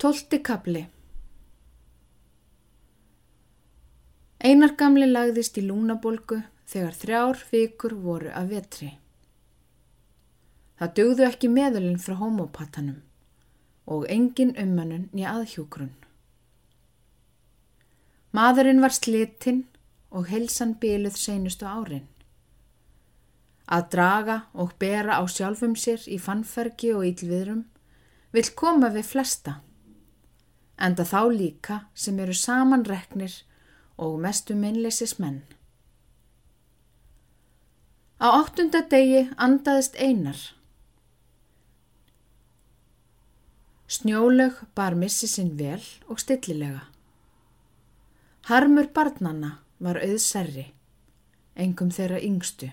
Tólti kapli Einar gamli lagðist í lúnabolgu þegar þrjár vikur voru að vetri. Það dögðu ekki meðalinn frá homopatanum og engin ummanun nýja aðhjókrun. Maðurinn var slitinn og helsan byluð seinustu árin. Að draga og bera á sjálfum sér í fannfergi og ílviðrum vil koma við flesta enda þá líka sem eru samanreknir og mestu minnleisis menn. Á áttunda degi andaðist einar. Snjólaug bar missi sinn vel og stillilega. Harmur barnanna var auðserri, engum þeirra yngstu.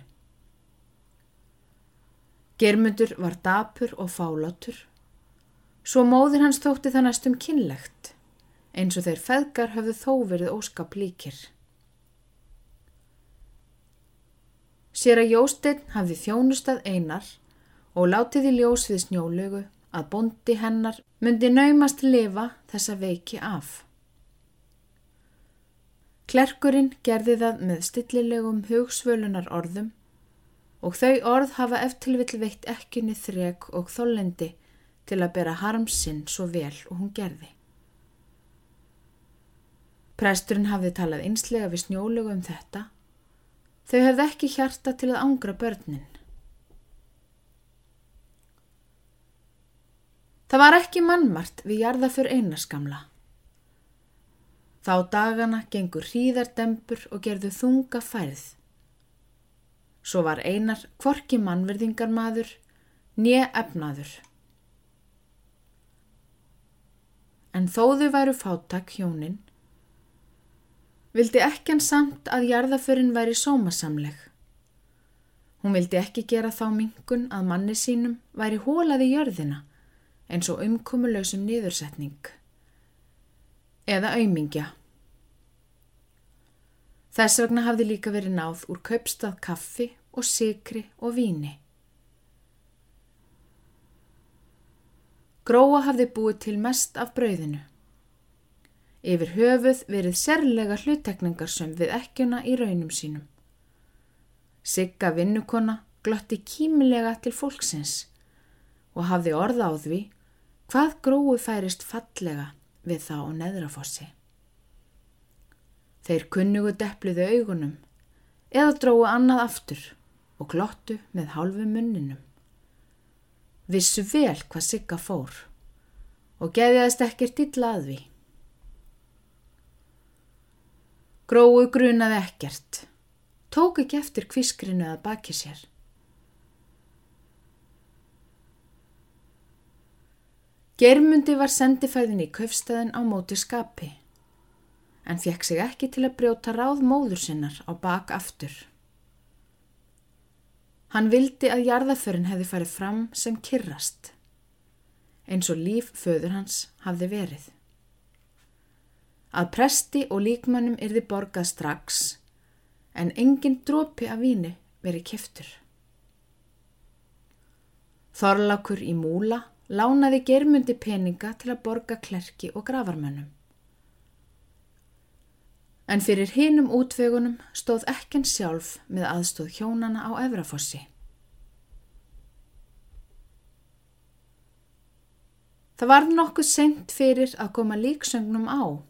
Germundur var dapur og fálátur Svo móðir hans þótti það næstum kynlegt, eins og þeir feðgar hafðu þó verið óskap líkir. Sér að Jósteinn hafði þjónustað einar og látið í ljós við snjólögu að bondi hennar myndi naumast lifa þessa veiki af. Klerkurinn gerði það með stillilegum hugsvölunar orðum og þau orð hafa eftir vill veitt ekkinni þreg og þóllendi til að bera harmsinn svo vel og hún gerði. Presturinn hafði talað einslega við snjólegu um þetta. Þau hefði ekki hjarta til að ángra börnin. Það var ekki mannmart við jarða fyrir einaskamla. Þá dagana gengur hríðardempur og gerðu þunga færð. Svo var einar kvorki mannverðingar maður, nýja efnaður. En þóðu væru fátak hjónin, vildi ekki hann samt að jarðaförin væri sómasamleg. Hún vildi ekki gera þá mingun að manni sínum væri hólaði jörðina eins og umkomulösum niðursetning. Eða aumingja. Þess vegna hafði líka verið náð úr kaupstað kaffi og sikri og víni. Gróa hafði búið til mest af brauðinu. Yfir höfuð verið sérlega hlutekningarsum við ekkjuna í raunum sínum. Sigga vinnukonna glotti kímilega til fólksins og hafði orða á því hvað grói færist fallega við það og neðrafossi. Þeir kunnugu depliðu augunum eða dróðu annað aftur og glottu með hálfu munninum vissu vel hvað Sigga fór og geðjaðist ekkert illa að því. Gróu grunaði ekkert, tók ekki eftir kviskrinu að baki sér. Germundi var sendifæðin í kaufstæðin á móti skapi, en fekk sig ekki til að brjóta ráð móður sinnar á bak aftur. Hann vildi að jarðaförin hefði farið fram sem kyrrast, eins og líf föður hans hafði verið. Að presti og líkmannum yrði borgað strax, en engin drópi af víni verið keftur. Þorlakur í múla lánaði germundi peninga til að borga klerki og gravarmönnum. En fyrir hinum útvegunum stóð ekkern sjálf með aðstóð hjónana á Efrafossi. Það var nokkuð senkt fyrir að koma líksögnum á.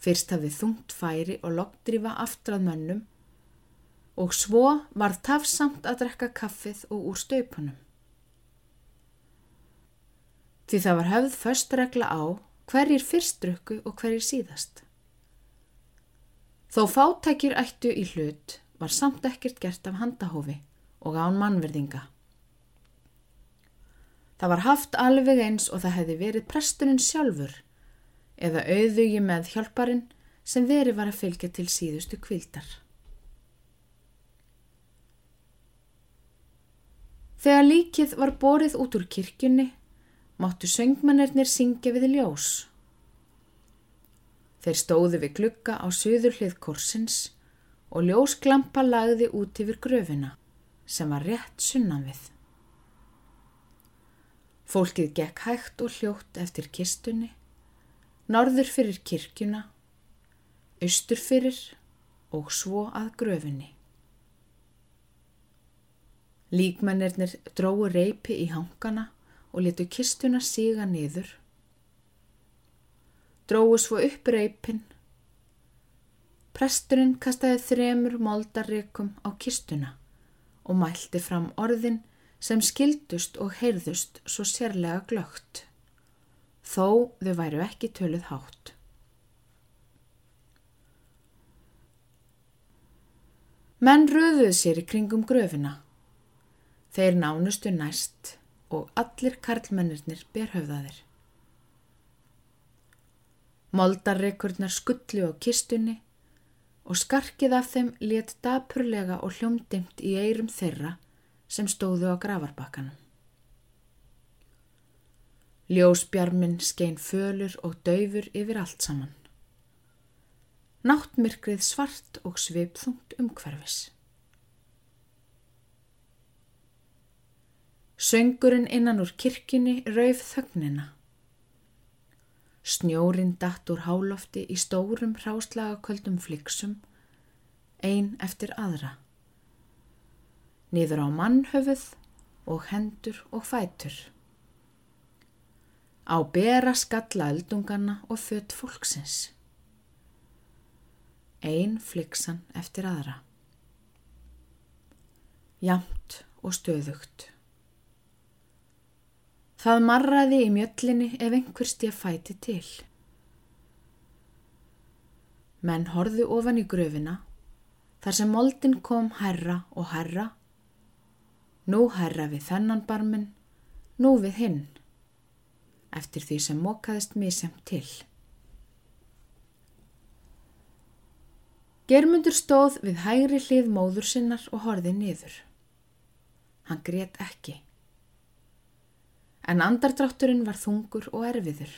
Fyrst hafið þungt færi og lokkdrýfa aftrað mönnum og svo var tafsamt að drekka kaffið og úr staupunum. Því það var höfð förstregla á hverjir fyrst drukku og hverjir síðast. Þó fátækir ættu í hlut var samt ekkert gert af handahófi og án mannverðinga. Það var haft alveg eins og það hefði verið presturinn sjálfur eða auðugi með hjálparinn sem veri var að fylgja til síðustu kvildar. Þegar líkið var borið út úr kirkjunni máttu söngmannirnir syngja við ljós Þeir stóðu við glugga á söður hlið korsins og ljósklampa lagði út yfir gröfina sem var rétt sunnan við. Fólkið gekk hægt og hljótt eftir kistunni, norður fyrir kirkjuna, austur fyrir og svo að gröfinni. Líkmennirnir dróu reypi í hangana og letu kistuna síga niður. Dróu svo upp reypin. Presturinn kastaði þremur moldarreikum á kistuna og mælti fram orðin sem skildust og heyrðust svo sérlega glögt. Þó þau væru ekki töluð hátt. Menn röðuðu sér í kringum gröfina Þeir nánustu næst og allir karlmennirnir berhöfðaðir. Moldarreikurnar skullu á kistunni og skarkið af þeim let dapurlega og hljómdimt í eirum þeirra sem stóðu á gravarbakkanum. Ljósbjarminn skein fölur og daufur yfir allt saman. Náttmyrkrið svart og svipþungt umhverfis. Söngurinn innan úr kirkjunni rauf þögnina. Snjórin datt úr hálofti í stórum hráslagaköldum fliksum, ein eftir aðra. Niður á mannhöfuð og hendur og fætur. Á bera skalla eldungarna og fött fólksins. Ein fliksan eftir aðra. Jamt og stöðugt. Það marraði í mjöllinni ef einhver stíð fæti til. Menn horðu ofan í gröfina, þar sem moldin kom herra og herra, nú herra við þennan barmin, nú við hinn, eftir því sem mókaðist mísjæmt til. Germundur stóð við hægri hlið móður sinnar og horði niður. Hann grétt ekki en andardrátturinn var þungur og erfiður.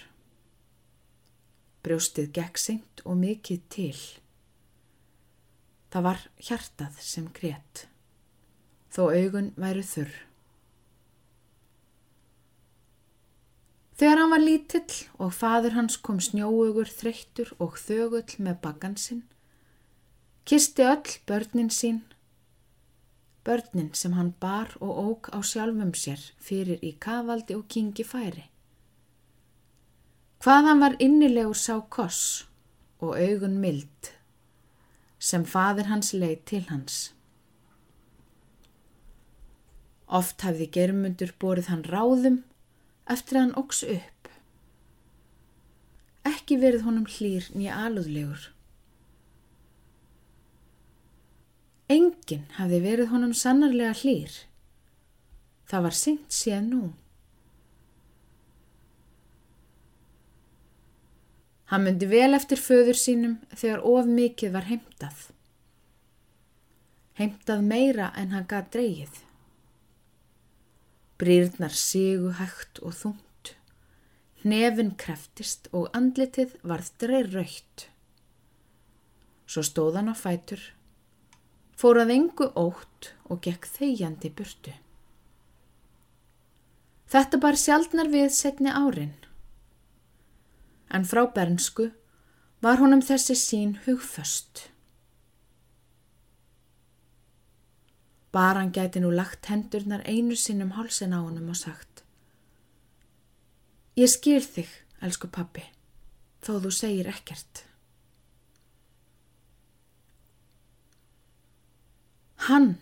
Brjóstið gekk seint og mikið til. Það var hjartað sem grétt, þó augun væru þurr. Þegar hann var lítill og fadur hans kom snjóugur þreyttur og þögull með bagansinn, kisti öll börnin sín börnin sem hann bar og ók á sjálfum sér fyrir í kavaldi og kingi færi. Hvaðan var innilegur sá koss og augun mild sem fadir hans leið til hans. Oft hafði germundur borið hann ráðum eftir að hann óks upp. Ekki verið honum hlýr nýja alúðlegur Engin hafði verið honum sannarlega hlýr. Það var syngt síðan nú. Hann myndi vel eftir föður sínum þegar of mikið var heimtað. Heimtað meira en hann gað dreyið. Brýrnar sígu hægt og þungt. Nefin kreftist og andlitið varð dreyr raukt. Svo stóð hann á fætur fór að engu ótt og gekk þegjandi burtu. Þetta bar sjaldnar við setni árin, en frá bernsku var honum þessi sín hugföst. Baran gæti nú lagt hendurnar einu sinnum hálsin á honum og sagt Ég skil þig, elsku pappi, þó þú segir ekkert. Hann!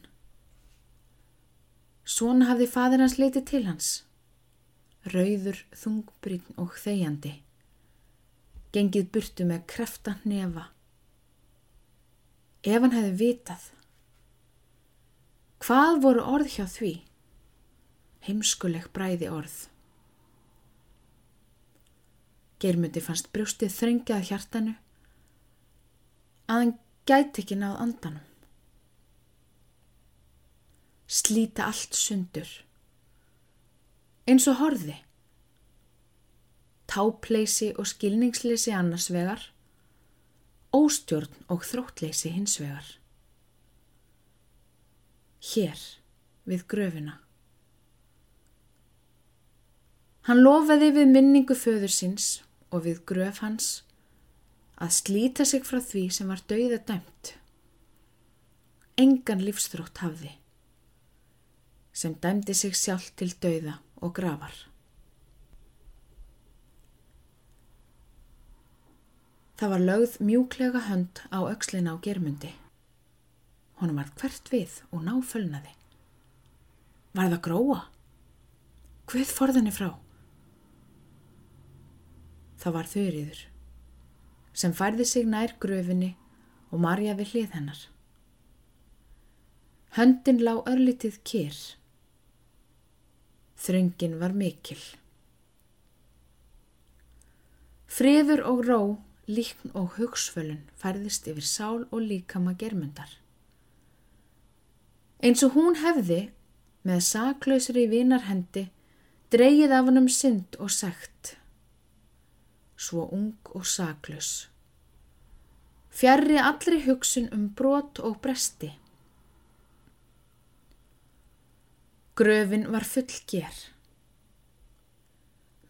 Svona hafði fadir hans leitið til hans. Rauður, þungbrinn og þegjandi. Gengið burtu með krefta nefa. Ef hann hefði vitað. Hvað voru orð hjá því? Heimskuleg bræði orð. Germundi fannst brjóstið þrengjað hjartanu að hann gæti ekki náð andanum slíta allt sundur. Eins og horði. Tápleysi og skilningsleysi annars vegar, óstjórn og þróttleysi hins vegar. Hér við gröfina. Hann lofaði við minningu föður síns og við gröf hans að slíta sig frá því sem var dauða dæmt. Engan lífstrótt hafði sem dæmdi sig sjálf til dauða og grafar. Það var lögð mjúklega hönd á aukslina á germundi. Hún var hvert við og náfölnaði. Var það gróa? Hvið forðinni frá? Það var þurriður sem færði sig nær gröfinni og marja við hlið hennar. Höndin lá örlitið kér. Þröngin var mikil. Friður og ró, líkn og hugsfölun færðist yfir sál og líkama germundar. Eins og hún hefði, með saklausri vinarhendi, dreyið af hann um synd og segt. Svo ung og saklaus. Fjarrri allri hugsun um brot og bresti. Gröfin var full ger.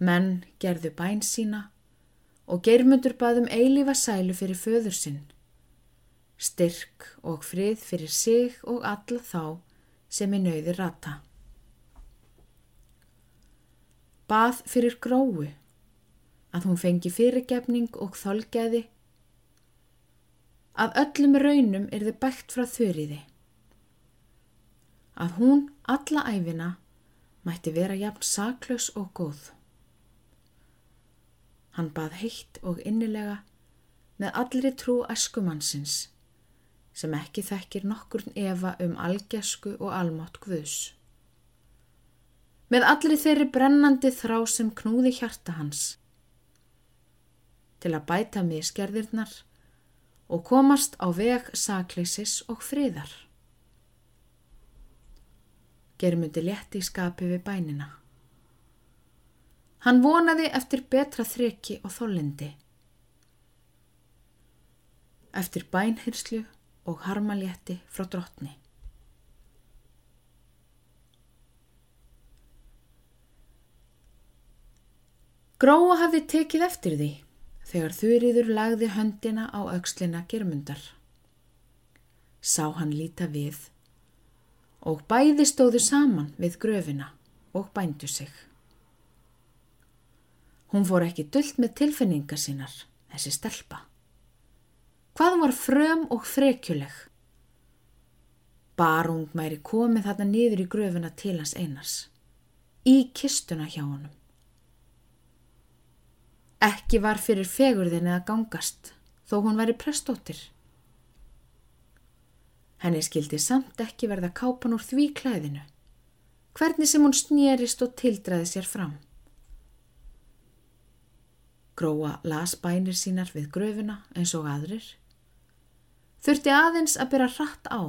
Menn gerðu bæn sína og geirmundur baðum eilífa sælu fyrir föður sinn. Styrk og frið fyrir sig og alla þá sem er nöyðir rata. Bað fyrir gróu að hún fengi fyrirgefning og þolgeði að öllum raunum er þið bækt frá þurriði. Að hún alla æfina mætti vera jafn saklaus og góð. Hann bað heitt og innilega með allri trú eskumannsins sem ekki þekkir nokkurn efa um algesku og almátt guðs. Með allri þeirri brennandi þrá sem knúði hjarta hans til að bæta misgerðirnar og komast á veg sakleysis og friðar. Germundi létti í skapi við bænina. Hann vonaði eftir betra þreki og þólindi. Eftir bænhyrslu og harmalétti frá drottni. Gróa hafði tekið eftir því þegar þurriður lagði höndina á aukslina germundar. Sá hann líta við og bæði stóðu saman við gröfina og bændu sig. Hún fór ekki dullt með tilfinningar sínar, þessi stelpa. Hvað var fröm og frekjuleg? Barung mæri komið þarna niður í gröfina til hans einars, í kistuna hjá honum. Ekki var fyrir fegurðin eða gangast, þó hún væri prestóttir. Henni skildi samt ekki verða kápan úr því klæðinu, hvernig sem hún snýrist og tildraði sér fram. Gróa las bænir sínar við gröfuna eins og aðrir. Þurfti aðeins að byrja rætt á,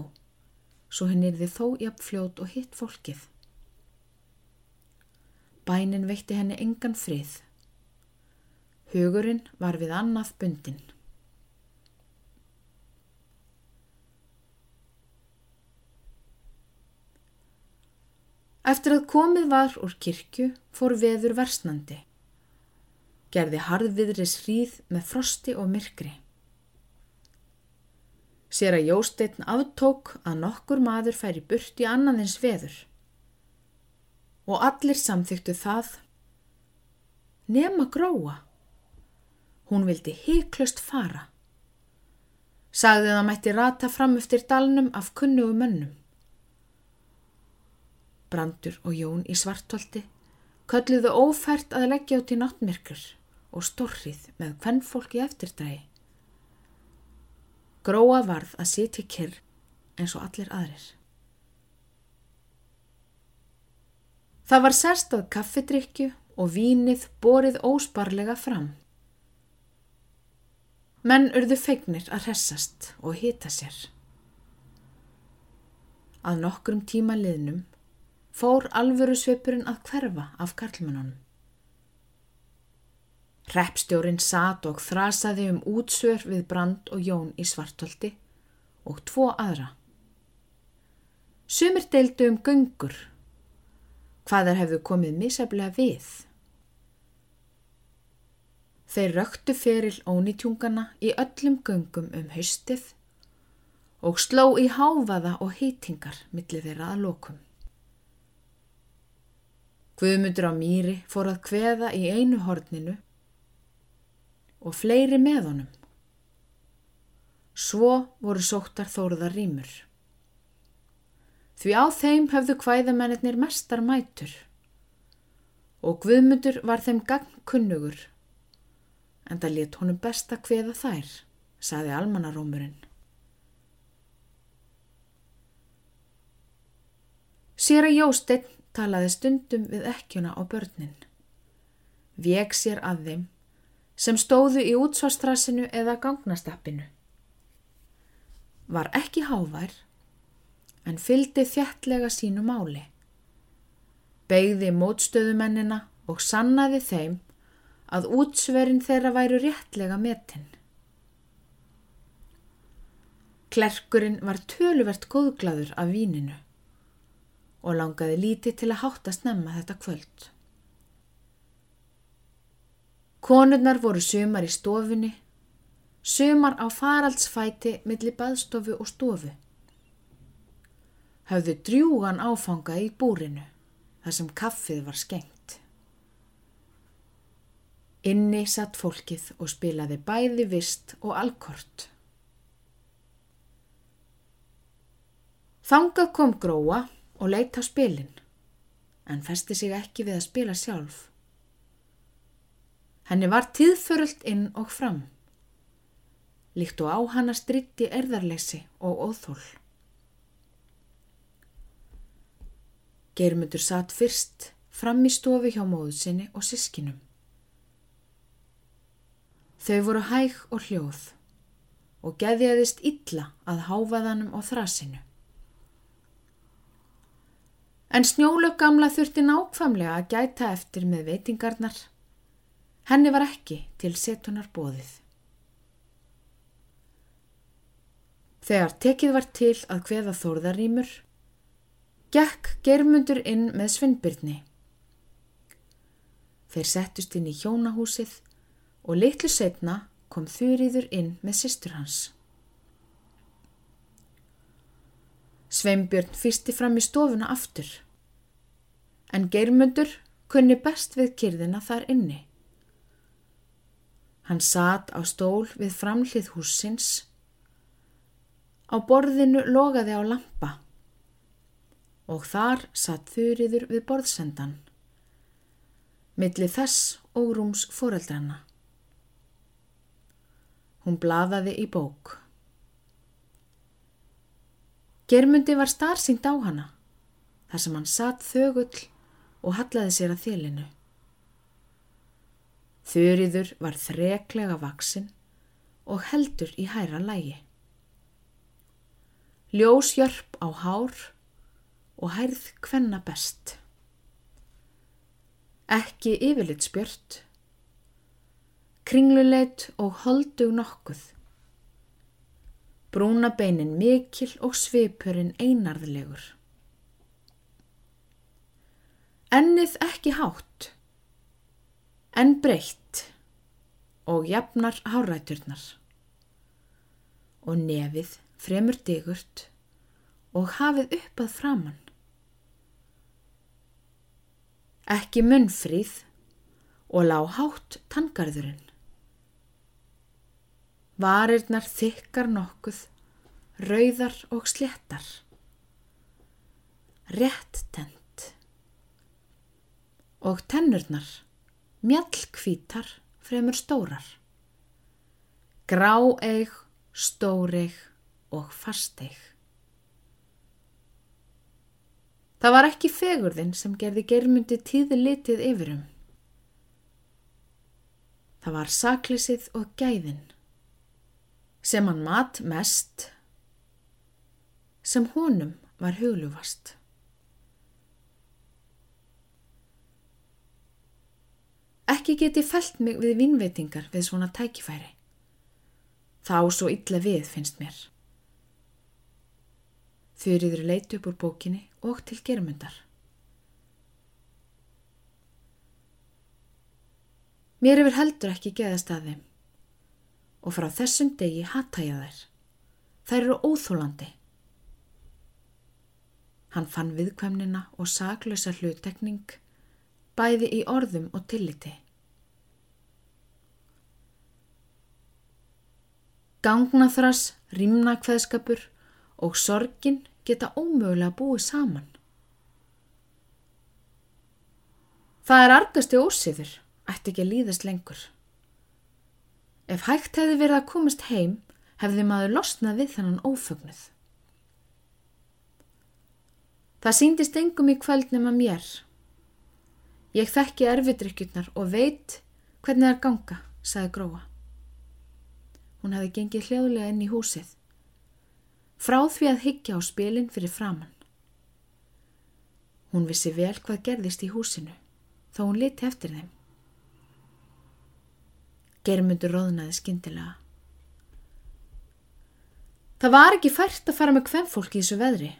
svo henni þið þó jafn fljót og hitt fólkið. Bænin veitti henni engan frið. Hugurinn var við annað bundin. Eftir að komið var úr kirkju fór veður versnandi. Gerði harðviðris hríð með frosti og myrkri. Sér að Jósteinn aftók að nokkur maður færi burt í annanins veður. Og allir samþyktu það nema gróa. Hún vildi heiklust fara. Sagði það mætti rata fram eftir dalnum af kunnugu mönnum. Brandur og Jón í svartolti kölluðu ófært að leggja út í náttmirkur og stórrið með hvern fólk í eftirdægi. Gróa varð að sitja kyrr eins og allir aðrir. Það var sérstað kaffidrykju og vínið borið ósparlega fram. Menn urðu feignir að hressast og hita sér. Að nokkrum tíma liðnum fór alvöru svipurinn að hverfa af karlmennunum. Reppstjórin sat og þrasaði um útsör við Brand og Jón í svartolti og tvo aðra. Sumir deildu um göngur, hvað þær hefðu komið misaflega við Þeir röktu feril ónýtjungana í öllum göngum um haustið og sló í háfaða og heitingar millir þeirra að lokum. Guðmundur á mýri fór að kveða í einu horninu og fleiri með honum. Svo voru sóttar þóruðar rýmur. Því á þeim höfðu hvæðamennir mestar mætur og Guðmundur var þeim gangkunnugur en það let honum best að hveða þær, saði almannarómurinn. Sér að Jósteinn talaði stundum við ekkjuna á börnin. Veg sér að þeim sem stóðu í útsvarstrassinu eða gangnastappinu. Var ekki hávær en fyldi þjættlega sínu máli. Begði mótstöðumennina og sannaði þeim að útsverin þeirra væru réttlega metinn. Klerkurinn var töluvert góðglaður af víninu og langaði lítið til að hátta snemma þetta kvöld. Konurnar voru sumar í stofunni, sumar á faraldsfæti millir baðstofu og stofu hafðu drjúgan áfanga í búrinu þar sem kaffið var skengt. Inni satt fólkið og spilaði bæði vist og alkort. Þangað kom gróa og leitt á spilin, en festi sig ekki við að spila sjálf. Henni var tíðföröld inn og fram, líkt og á hana stritti erðarleysi og óþól. Geirmundur satt fyrst fram í stofu hjá móðu sinni og sískinum. Þau voru hæg og hljóð og geðjaðist illa að háfaðanum og þrasinu. En snjólög gamla þurfti nákvæmlega að gæta eftir með veitingarnar. Henni var ekki til setunar bóðið. Þegar tekið var til að hveða þórðarýmur, gekk germundur inn með svinnbyrni. Þeir settust inn í hjónahúsið og litlu setna kom þurriður inn með sýstur hans. Sveinbjörn fyrsti fram í stofuna aftur, en germundur kunni best við kyrðina þar inni. Hann satt á stól við framhlið húsins. Á borðinu logaði á lampa og þar satt þurriður við borðsendan, milli þess og rúms foreldrana. Hún blaðaði í bók. Germundi var starsýnd á hana, þar sem hann satt þögull og hallaði sér að þélinu. Þurriður var þreklega vaksinn og heldur í hæra lægi. Ljósjörp á hár og hærð hvenna best. Ekki yfirleitt spjört, kringluleit og holdug nokkuð. Brúna beinin mikil og svipurinn einarðlegur. Ennið ekki hátt, en breytt og jafnar háræturnar og nefið fremur digurt og hafið upp að framann ekki munnfríð og lág hátt tangarðurinn. Varirnar þykkar nokkuð, rauðar og sléttar. Rétt tent. Og tennurnar, mjallkvítar fremur stórar. Grá eig, stór eig og fast eig. Það var ekki fegurðin sem gerði germundi tíði litið yfirum. Það var saklisið og gæðin sem hann mat mest sem honum var huglufast. Ekki geti fælt mig við vinnveitingar við svona tækifæri. Þá svo illa við finnst mér. Þurriður leit upp úr bókinni og til germundar. Mér hefur heldur ekki geðast að þeim og frá þessum degi hatta ég þær. Þær eru óþólandi. Hann fann viðkvæmnina og saklösa hlutekning bæði í orðum og tilliti. Gangnaþras, rímnakveðskapur og sorgin geta ómögulega búið saman. Það er argasti ósýður, ætti ekki að líðast lengur. Ef hægt hefði verið að komast heim, hefði maður losnað við þannan ófögnuð. Það síndist engum í kvöld nema mér. Ég þekki erfidrykkjurnar og veit hvernig það er ganga, sagði Gróa. Hún hefði gengið hljóðlega inn í húsið. Frá því að higgja á spilin fyrir framann. Hún vissi vel hvað gerðist í húsinu, þó hún liti eftir þeim. Germundur róðnaði skindilega. Það var ekki fært að fara með hvem fólk í þessu veðri.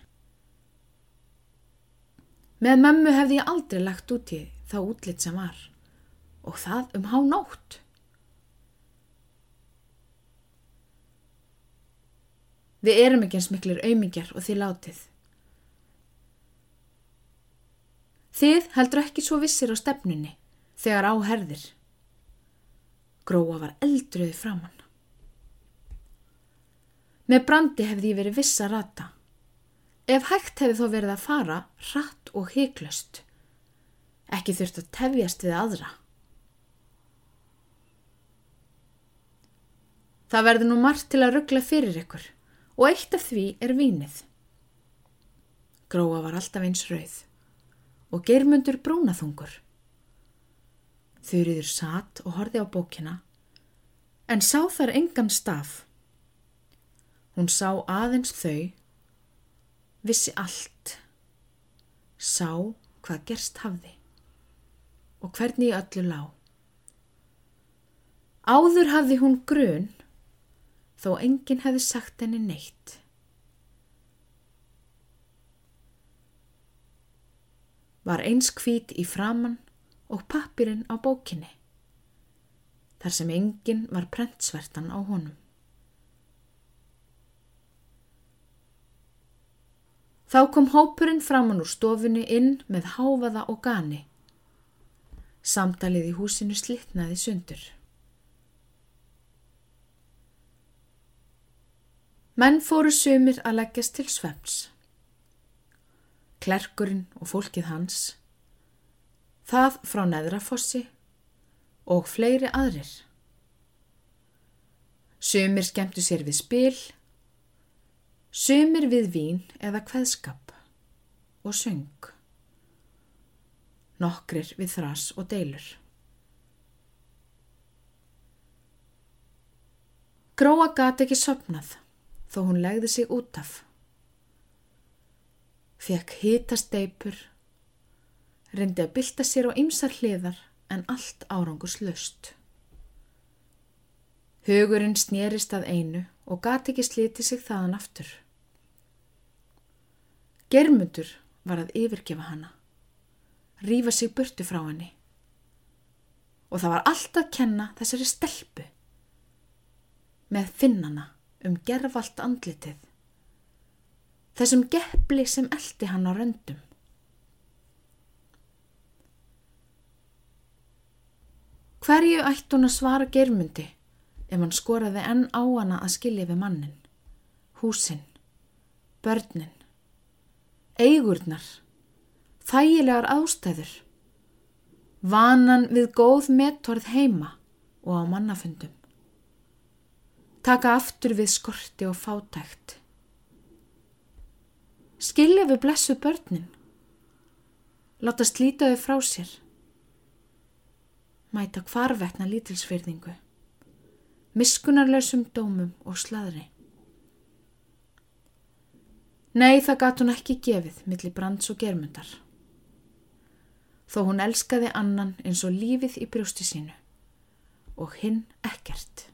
Með mömmu hefði ég aldrei lagt út í þá útlitt sem var og það um há nótt. Við erum ekki eins miklir auðmingjar og þið látið. Þið heldur ekki svo vissir á stefnunni þegar á herðir. Gróa var eldröði framann. Með brandi hefði ég verið viss að rata. Ef hægt hefði þó verið að fara rætt og heiklust. Ekki þurft að tefjast við aðra. Það verður nú margt til að ruggla fyrir ykkur og eitt af því er vínið. Gróa var alltaf eins rauð og germundur brúnaþungur. Þurriður satt og horfi á bókina en sá þar engan staf. Hún sá aðeins þau vissi allt, sá hvað gerst hafði og hvernig öllu lá. Áður hafði hún grun þó enginn hefði sagt henni neitt. Var eins kvít í framann og pappirinn á bókinni, þar sem enginn var prentsvertan á honum. Þá kom hópurinn framann úr stofunni inn með háfaða og gani. Samtalið í húsinu slittnaði sundur. Menn fóru sumir að leggjast til svems. Klerkurinn og fólkið hans, það frá neðrafossi og fleiri aðrir. Sumir skemmtu sér við spil, Sumir við vín eða kveðskap og söng. Nokkrir við þrás og deilur. Gróa gati ekki sopnað þó hún legði sig út af. Fekk hítast deipur, reyndi að bylta sér á ymsar hliðar en allt árangus löst. Hugurinn snérist að einu og gati ekki sliti sig þaðan aftur. Germundur var að yfirgefa hana, rífa sig burtu frá henni og það var allt að kenna þessari stelpu með finnana um gerfalt andlitið, þessum geppli sem eldi hann á röndum. Hverju ætti hún að svara germundi ef hann skoraði enn á hana að skilja við mannin, húsinn, börnin, eigurnar, þægilegar ástæður, vanan við góð mettorð heima og á mannafundum, taka aftur við skorti og fátækt, skilja við blessu börnin, láta slítaðu frá sér, mæta hvarvetna lítilsfyrðingu miskunarlausum dómum og slaðri. Nei, það gat hún ekki gefið millir brands og germundar. Þó hún elskaði annan eins og lífið í brjósti sínu og hinn ekkert.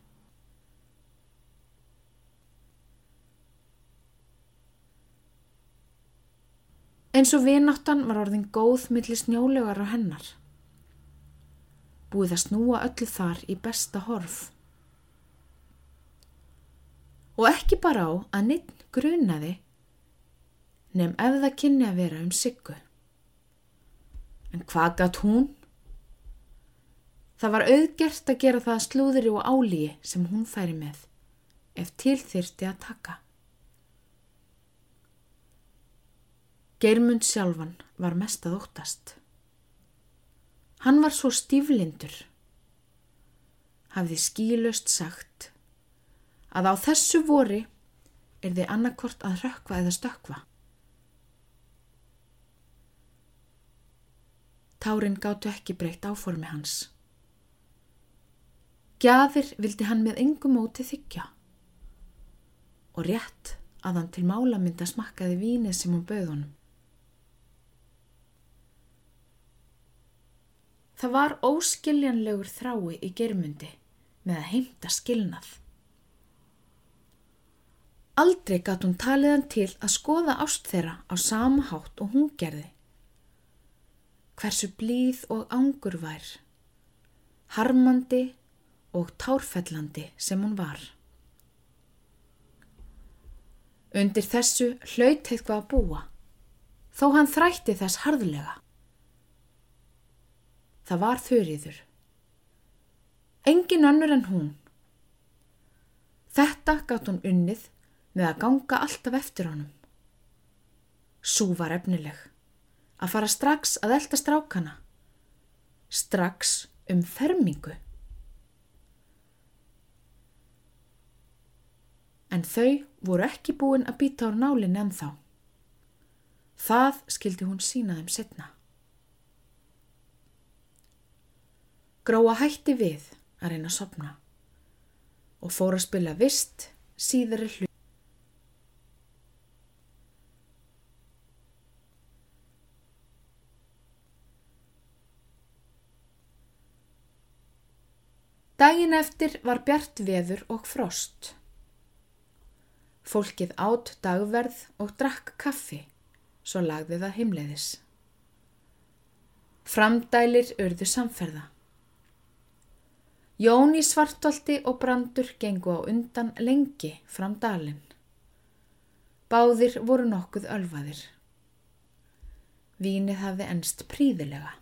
Eins og vináttan var orðin góð millir snjólegar á hennar. Búið að snúa öllu þar í besta horf. Og ekki bara á að ninn grunaði nefn ef það kynni að vera um siggu. En hvað gatt hún? Það var auðgert að gera það slúðri og álíi sem hún færi með, ef til þyrti að taka. Geirmund sjálfan var mest að óttast. Hann var svo stíflindur, hafði skílust sagt að á þessu vori er þið annarkort að rökva eða stökva. Tárin gáttu ekki breytt áformi hans. Gjafir vildi hann með engum móti þykja og rétt að hann til málamynda smakkaði vínið sem hún bauð honum. Það var óskiljanlegur þrái í germundi með að heimta skilnað. Aldrei gatt hún taliðan til að skoða ást þeirra á sama hátt og hún gerði. Hversu blíð og ángur vær, harmandi og tárfellandi sem hún var. Undir þessu hlaut eitthvað að búa, þó hann þrætti þess harðlega. Það var þurriður. Engin önnur en hún. Þetta gátt hún unnið með að ganga alltaf eftir honum. Sú var efnileg. Að fara strax að elda strákana. Strax um fermingu. En þau voru ekki búin að býta á nálinn en þá. Það skildi hún sína þeim setna. Gróa hætti við að reyna að sopna og fór að spila vist síðari hlut. Daginn eftir var bjart veður og frost. Fólkið átt dagverð og drakk kaffi, svo lagði það heimleiðis. Framdælir urðu samferða. Jón í svartolti og brandur gengu á undan lengi fram dalinn. Báðir voru nokkuð ölvaðir. Vínið hafði ennst príðilega.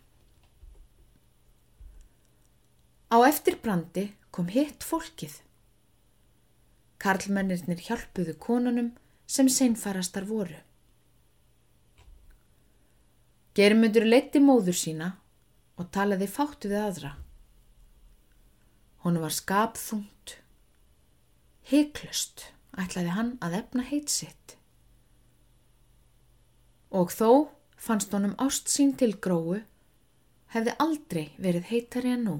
Á eftir brandi kom hitt fólkið. Karlmennirnir hjálpuðu konunum sem seinfarastar voru. Germundur leitti móður sína og talaði fátt við aðra. Hún var skapþungt. Heiklust ætlaði hann að efna heit sitt. Og þó fannst honum ást sín til gróu hefði aldrei verið heitari en nú.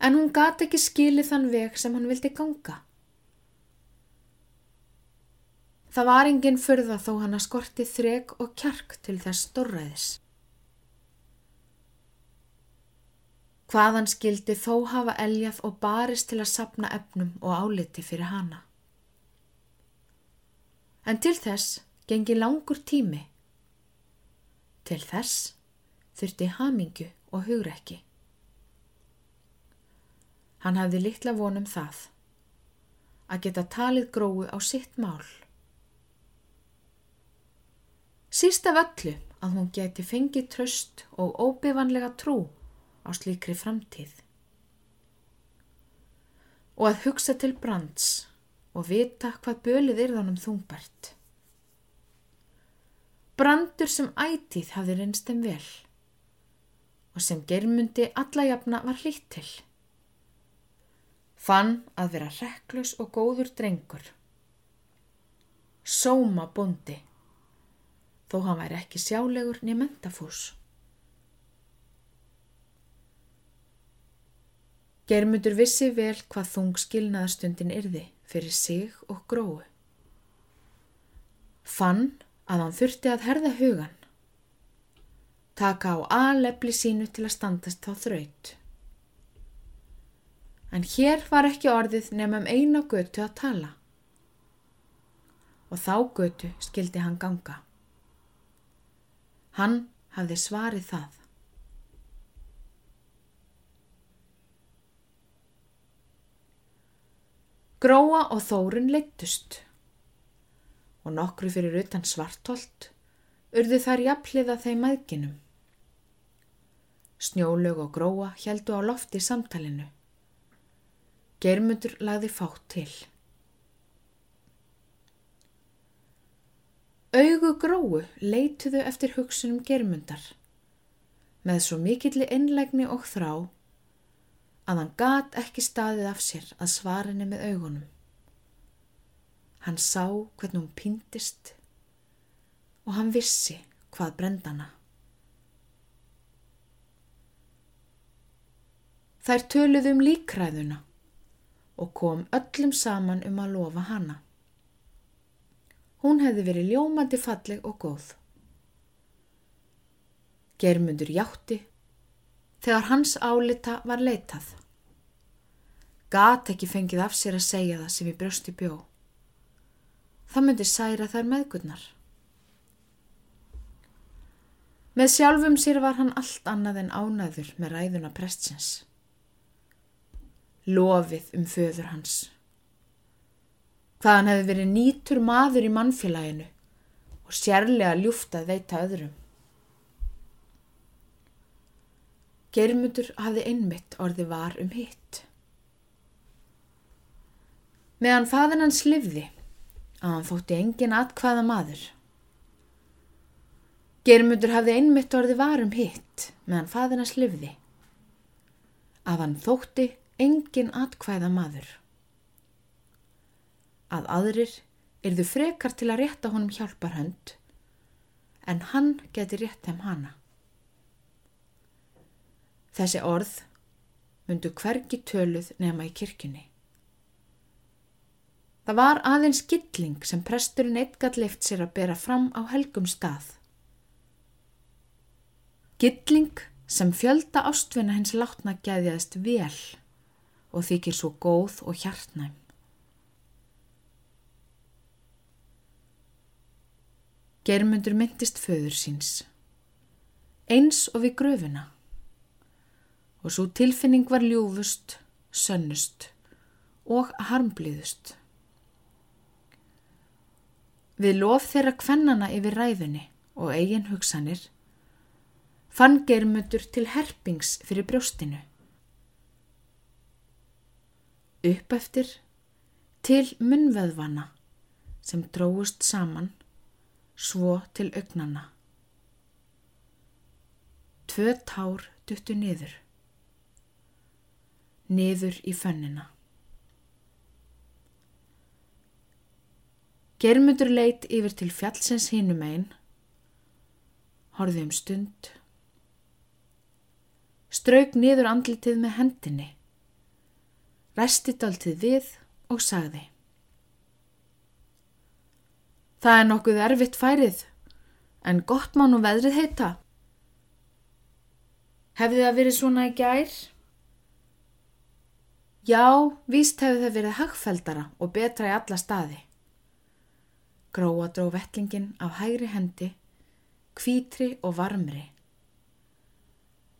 En hún gati ekki skilið þann veg sem hann vildi ganga. Það var enginn fyrða þó hann að skorti þreg og kjark til þess storraðis. Hvaðan skildi þó hafa eljað og barist til að sapna efnum og áliti fyrir hana. En til þess gengi langur tími. Til þess þurfti hamingu og hugrekki. Hann hafði litla vonum það að geta talið gróu á sitt mál. Síst af öllu að hún geti fengið tröst og óbivanlega trú á slíkri framtíð. Og að hugsa til brands og vita hvað bölið er þannig þungbært. Brandur sem ætíð hafði reynst þeim vel og sem germundi alla jafna var hlýtt til. Fann að vera rekklus og góður drengur. Sóma bondi, þó hann væri ekki sjálegur niður mentafús. Germundur vissi vel hvað þung skilnaðarstundin yrði fyrir sig og gróu. Fann að hann þurfti að herða hugan. Taka á aðlefli sínu til að standast þá þraut. En hér var ekki orðið nefnum eina götu að tala. Og þá götu skildi hann ganga. Hann hafði svarið það. Gróa og Þórun leittust og nokkru fyrir utan svartolt urðu þar jafnliða þeim maðginum. Snjólög og Gróa heldu á lofti samtalinu. Germundur lagði fátt til. Augu Gróu leituðu eftir hugsunum Germundar með svo mikilli innlegni og þrá að hann gat ekki staðið af sér að svarinni með augunum. Hann sá hvernig hún pýndist og hann vissi hvað brendana. Þær töluðu um líkræðuna og kom öllum saman um að lofa hana. Hún hefði verið ljómandi falleg og góð. Germundur játti þegar hans álita var leitað. Gat ekki fengið af sér að segja það sem í brösti bjó. Það myndi særa þær meðgurnar. Með sjálfum sér var hann allt annað en ánæður með ræðuna prestsins. Lofið um föður hans. Hvað hann hefði verið nýtur maður í mannfélaginu og sérlega ljúft að veita öðrum. Geirmundur hafði einmitt orði var um hitt meðan faðin hans livði að hann þótti engin atkvaða maður. Germundur hafði einmitt orði varum hitt meðan faðin hans livði að hann þótti engin atkvæða maður. Að aðrir yrðu frekar til að rétta honum hjálpar hönd en hann geti rétt þeim hana. Þessi orð myndu hvergi töluð nema í kirkjunni. Það var aðeins gilling sem presturinn eitthvað leift sér að bera fram á helgum stað. Gilling sem fjölda ástvinna hins látna gæðjaðist vel og þykir svo góð og hjartnæm. Germundur myndist föður síns, eins og við gröfuna og svo tilfinning var ljúfust, sönnust og harmblíðust. Við lof þeirra kvennana yfir ræðunni og eigin hugsanir fann germundur til herpings fyrir brjóstinu. Upp eftir til munveðvana sem dróðust saman svo til augnana. Tvö tár duttu niður, niður í fönnina. Germundur leitt yfir til fjallsins hinum einn, horfið um stund, strauk niður andlitið með hendinni, resti daltið við og sagði. Það er nokkuð erfitt færið, en gott má nú veðrið heita. Hefði það verið svona í gær? Já, víst hefði það verið hagfeldara og betra í alla staði. Gróa dró vettlingin af hægri hendi, kvítri og varmri.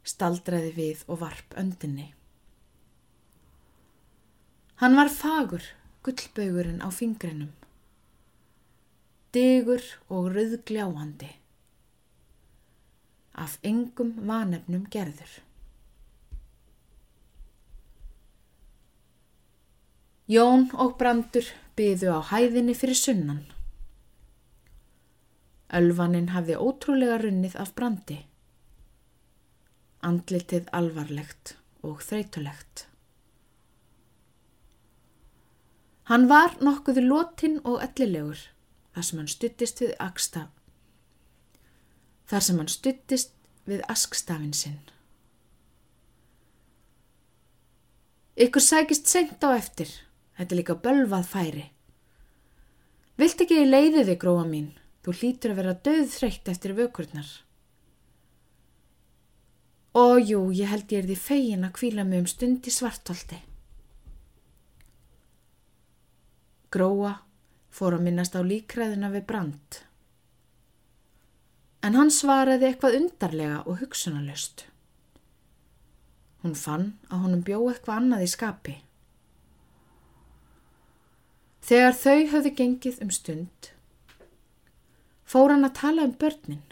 Staldraði við og varp öndinni. Hann var fagur, gullbaugurinn á fingrinum. Digur og rauðgljáhandi. Af engum vanefnum gerður. Jón og Brandur byðu á hæðinni fyrir sunnan. Ölvanin hafði ótrúlega runnið af brandi. Andlitið alvarlegt og þreytulegt. Hann var nokkuðu lotinn og ellilegur þar sem hann stuttist við aksta. Þar sem hann stuttist við askstafin sinn. Ykkur sækist senkt á eftir. Þetta er líka bölvað færi. Vilt ekki leiði þig, gróa mín? Þú hlýtur að vera döðþreytt eftir vökurnar. Ójú, ég held ég er því fegin að kvíla mig um stund í svartolti. Gróa fór að minnast á líkræðina við brand. En hann svaraði eitthvað undarlega og hugsunalöst. Hún fann að honum bjó eitthvað annað í skapi. Þegar þau höfðu gengið um stund, fór hann að tala um börnin,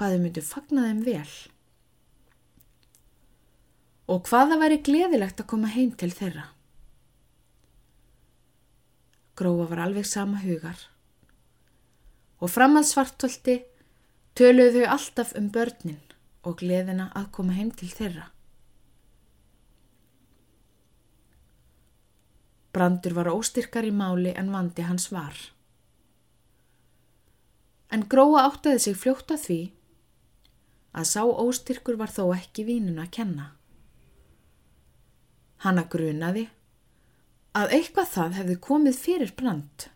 hvað þau myndu fagna þeim vel og hvaða væri gleðilegt að koma heim til þeirra. Gróa var alveg sama hugar og fram að svartolti töluðu þau alltaf um börnin og gleðina að koma heim til þeirra. Brandur var óstyrkar í máli en vandi hans var. En Gróa áttaði sig fljótt að því að sá óstyrkur var þó ekki vínun að kenna. Hanna grunaði að eitthvað það hefði komið fyrir brand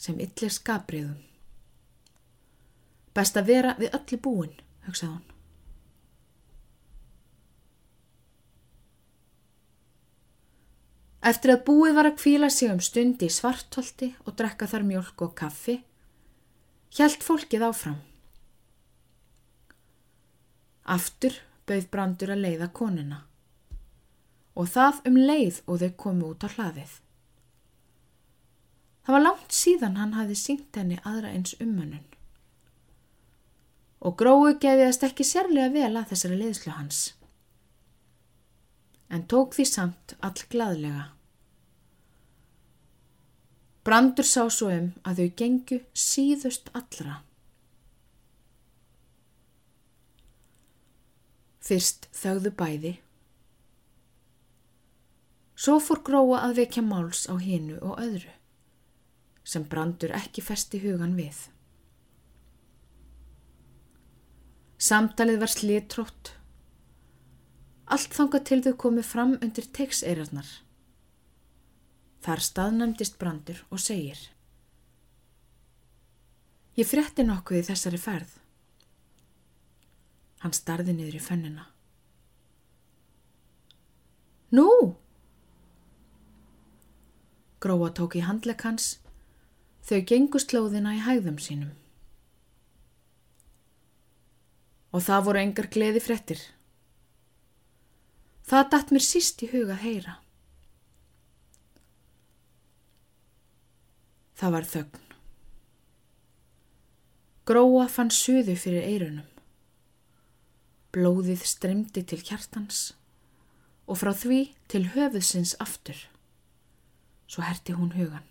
sem yllir skabriðum. Best að vera við öllu búin, hugsaði hún. Eftir að búið var að kvíla sig um stundi í svartholti og drekka þar mjölk og kaffi, hjælt fólkið áfram. Aftur bauð brandur að leiða konuna og það um leið og þau komu út á hlaðið. Það var langt síðan hann hafi sínt henni aðra eins umönnun. Og grói gefiðast ekki sérlega vel að þessari leiðslu hans. En tók því samt all gladlega. Brandur sá svo um að þau gengu síðust allra. Fyrst þauðu bæði Svo fór gróa að vekja máls á hinu og öðru, sem brandur ekki festi hugan við. Samtalið var slítrótt. Allt þangað til þau komið fram undir teikseirarnar. Þar staðnæmdist brandur og segir Ég frétti nokkuð í þessari ferð. Hann starði niður í fönnina. Nú, Gróa tók í handlegg hans. Þau gengu slóðina í hægðum sínum. Og það voru engar gleði frettir. Það datt mér síst í huga að heyra. Það var þögn. Gróa fann suðu fyrir eirunum. Blóðið streymdi til hjartans og frá því til höfuðsins aftur. Svo herti hún hugan.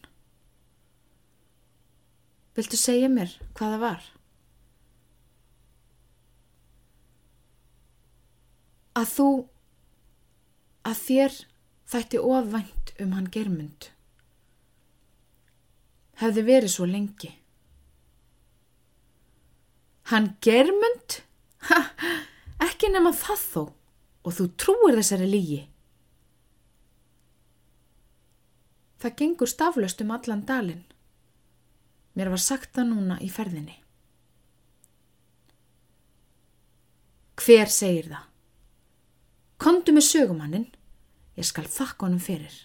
Viltu segja mér hvaða var? Að þú, að þér þætti ofvænt um hann germund. Hefði verið svo lengi. Hann germund? Ha, ekki nema það þó og þú trúir þessari lígi. Það gengur staflöst um allan dalin. Mér var sagt það núna í ferðinni. Hver segir það? Kondu með sögumannin, ég skal þakka honum fyrir.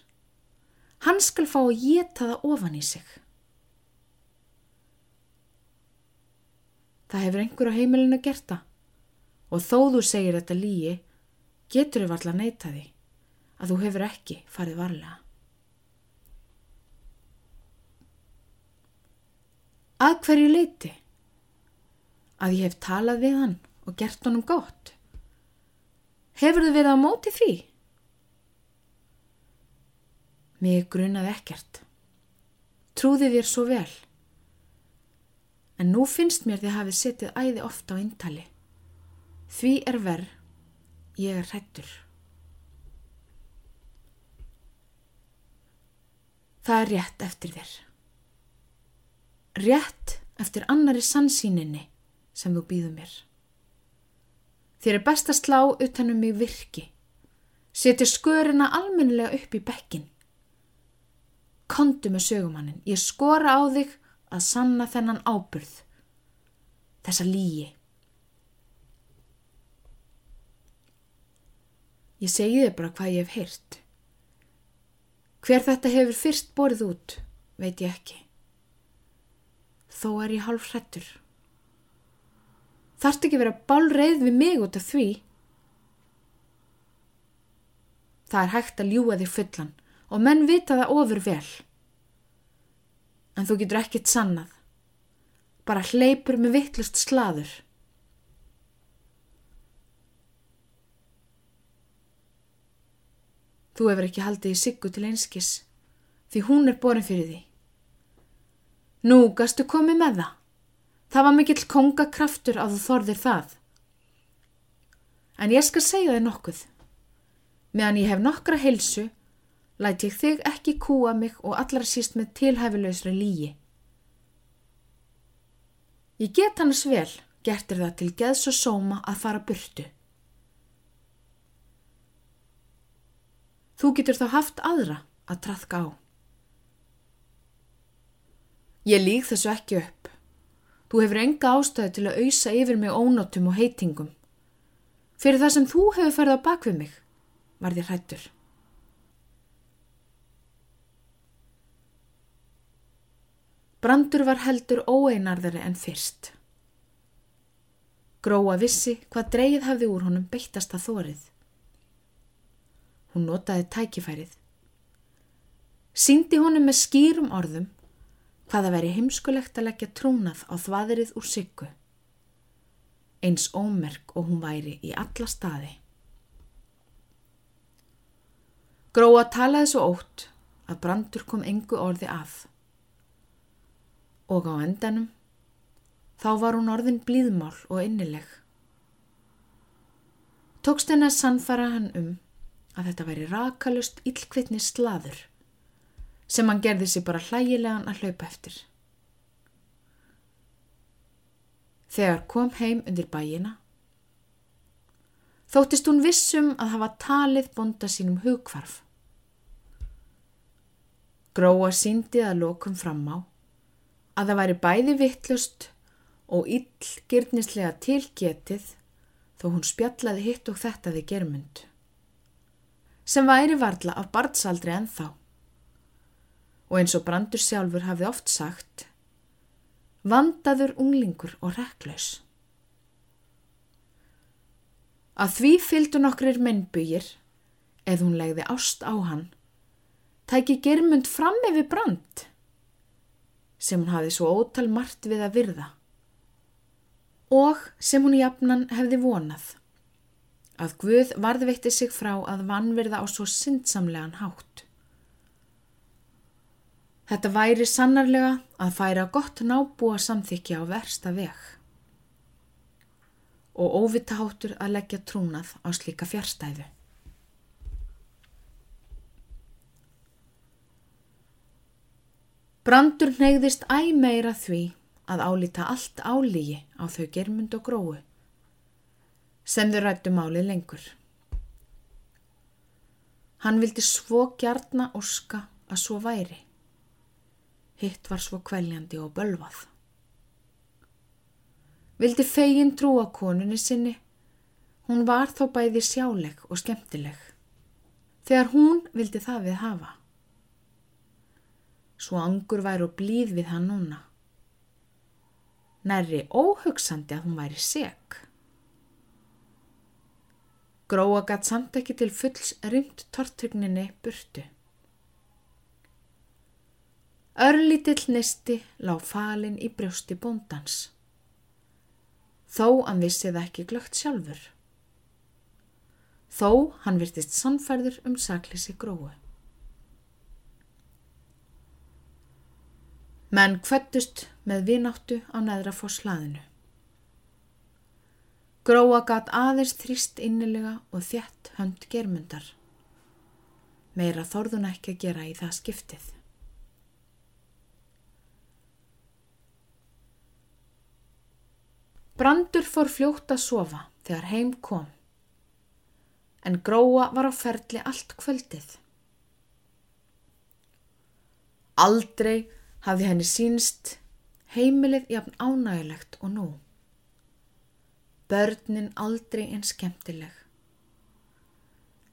Hann skal fá að geta það ofan í sig. Það hefur einhver á heimilinu gert það og þó þú segir þetta lígi, getur þau varla neyta því að þú hefur ekki farið varlega. Að hverju leiti? Að ég hef talað við hann og gert honum gott. Hefur þið verið á móti því? Mig grunaði ekkert. Trúði þér svo vel. En nú finnst mér þið hafið setið æði ofta á eintali. Því er verð, ég er hrættur. Það er rétt eftir þér rétt eftir annari sannsýninni sem þú býðu mér. Þér er best að slá utanum mig virki. Seti skörina almennilega upp í bekkin. Kondu með sögumannin. Ég skora á þig að sanna þennan ábyrð. Þessa lígi. Ég segi þið bara hvað ég hef heyrt. Hver þetta hefur fyrst borið út, veit ég ekki þó er ég hálf hrettur. Þarft ekki vera bálreið við mig út af því. Það er hægt að ljúa þig fullan og menn vita það ofur vel. en þú getur ekkit sannað. Bara hleypur með vittlust slaður. Þú hefur ekki haldið í siggu til einskis, því hún er borin fyrir því. Nú, gastu komið með það. Það var mikill kongakraftur að þú þorðir það. En ég skal segja þig nokkuð. Meðan ég hef nokkra helsu, læt ég þig ekki kúa mig og allra síst með tilhæfilegsra lígi. Ég get hannes vel, gertir það til geðs og sóma að fara burtu. Þú getur þá haft aðra að trafka á. Ég lík þessu ekki upp. Þú hefur enga ástæði til að auðsa yfir mig ónótum og heitingum. Fyrir það sem þú hefur ferðað bak við mig, var þér hættur. Brandur var heldur óeinarðari en fyrst. Gróa vissi hvað dreigið hafði úr honum beittast að þórið. Hún notaði tækifærið. Sýndi honum með skýrum orðum hvaða veri heimskulegt að leggja trúnað á þvaðrið úr sykku. Eins ómerk og hún væri í alla staði. Gróa talaði svo ótt að brandur kom engu orði að. Og á endanum þá var hún orðin blíðmál og innileg. Tókst henni að sannfara hann um að þetta væri rakalust illkvittni slaður sem hann gerði sér bara hlægilegan að hlaupa eftir. Þegar kom heim undir bæina, þóttist hún vissum að hafa talið bonda sínum hugkvarf. Gróa síndi að lokum fram á að það væri bæði vittlust og illgirnislega tilgetið þó hún spjallaði hitt og þetta þið germund sem væri varla af barnsaldri en þá. Og eins og Brandur sjálfur hafði oft sagt, vandaður unglingur og reklaus. Að því fylgdu nokkrir mennbygir, eða hún legði ást á hann, tæki germund fram yfir Brand, sem hún hafi svo ótal margt við að virða, og sem hún jafnan hefði vonað að Guð varðveitti sig frá að vannverða á svo syndsamlegan hátt. Þetta væri sannarlega að færa gott nábúa samþykja á versta veg og óvitaháttur að leggja trúnað á slíka fjárstæðu. Brandur neyðist æg meira því að álita allt álígi á þau germund og gróu sem þau rættu málið lengur. Hann vildi svo gjarna orska að svo væri. Hitt var svo kvæljandi og bölvað. Vildi fegin trúa konunni sinni. Hún var þó bæði sjáleg og skemmtileg. Þegar hún vildi það við hafa. Svo angur væri og blíð við hann núna. Nærri óhugsandi að hún væri seg. Gróa gatt samt ekki til fulls rymt tortrygninni burtu. Örlítill nesti lág falin í brjósti bóndans. Þó hann vissi það ekki glögt sjálfur. Þó hann virtist sannfærður um saklisi gróu. Menn kvettust með vináttu á neðra fór slaðinu. Gróa gat aðeins þrýst innilega og þjætt hönd germundar. Meira þorðun ekki að gera í það skiptið. Brandur fór fljótt að sofa þegar heim kom. En Gróa var á ferli allt kvöldið. Aldrei hafði henni sínst heimilið jafn ánægilegt og nú börnin aldrei en skemmtileg.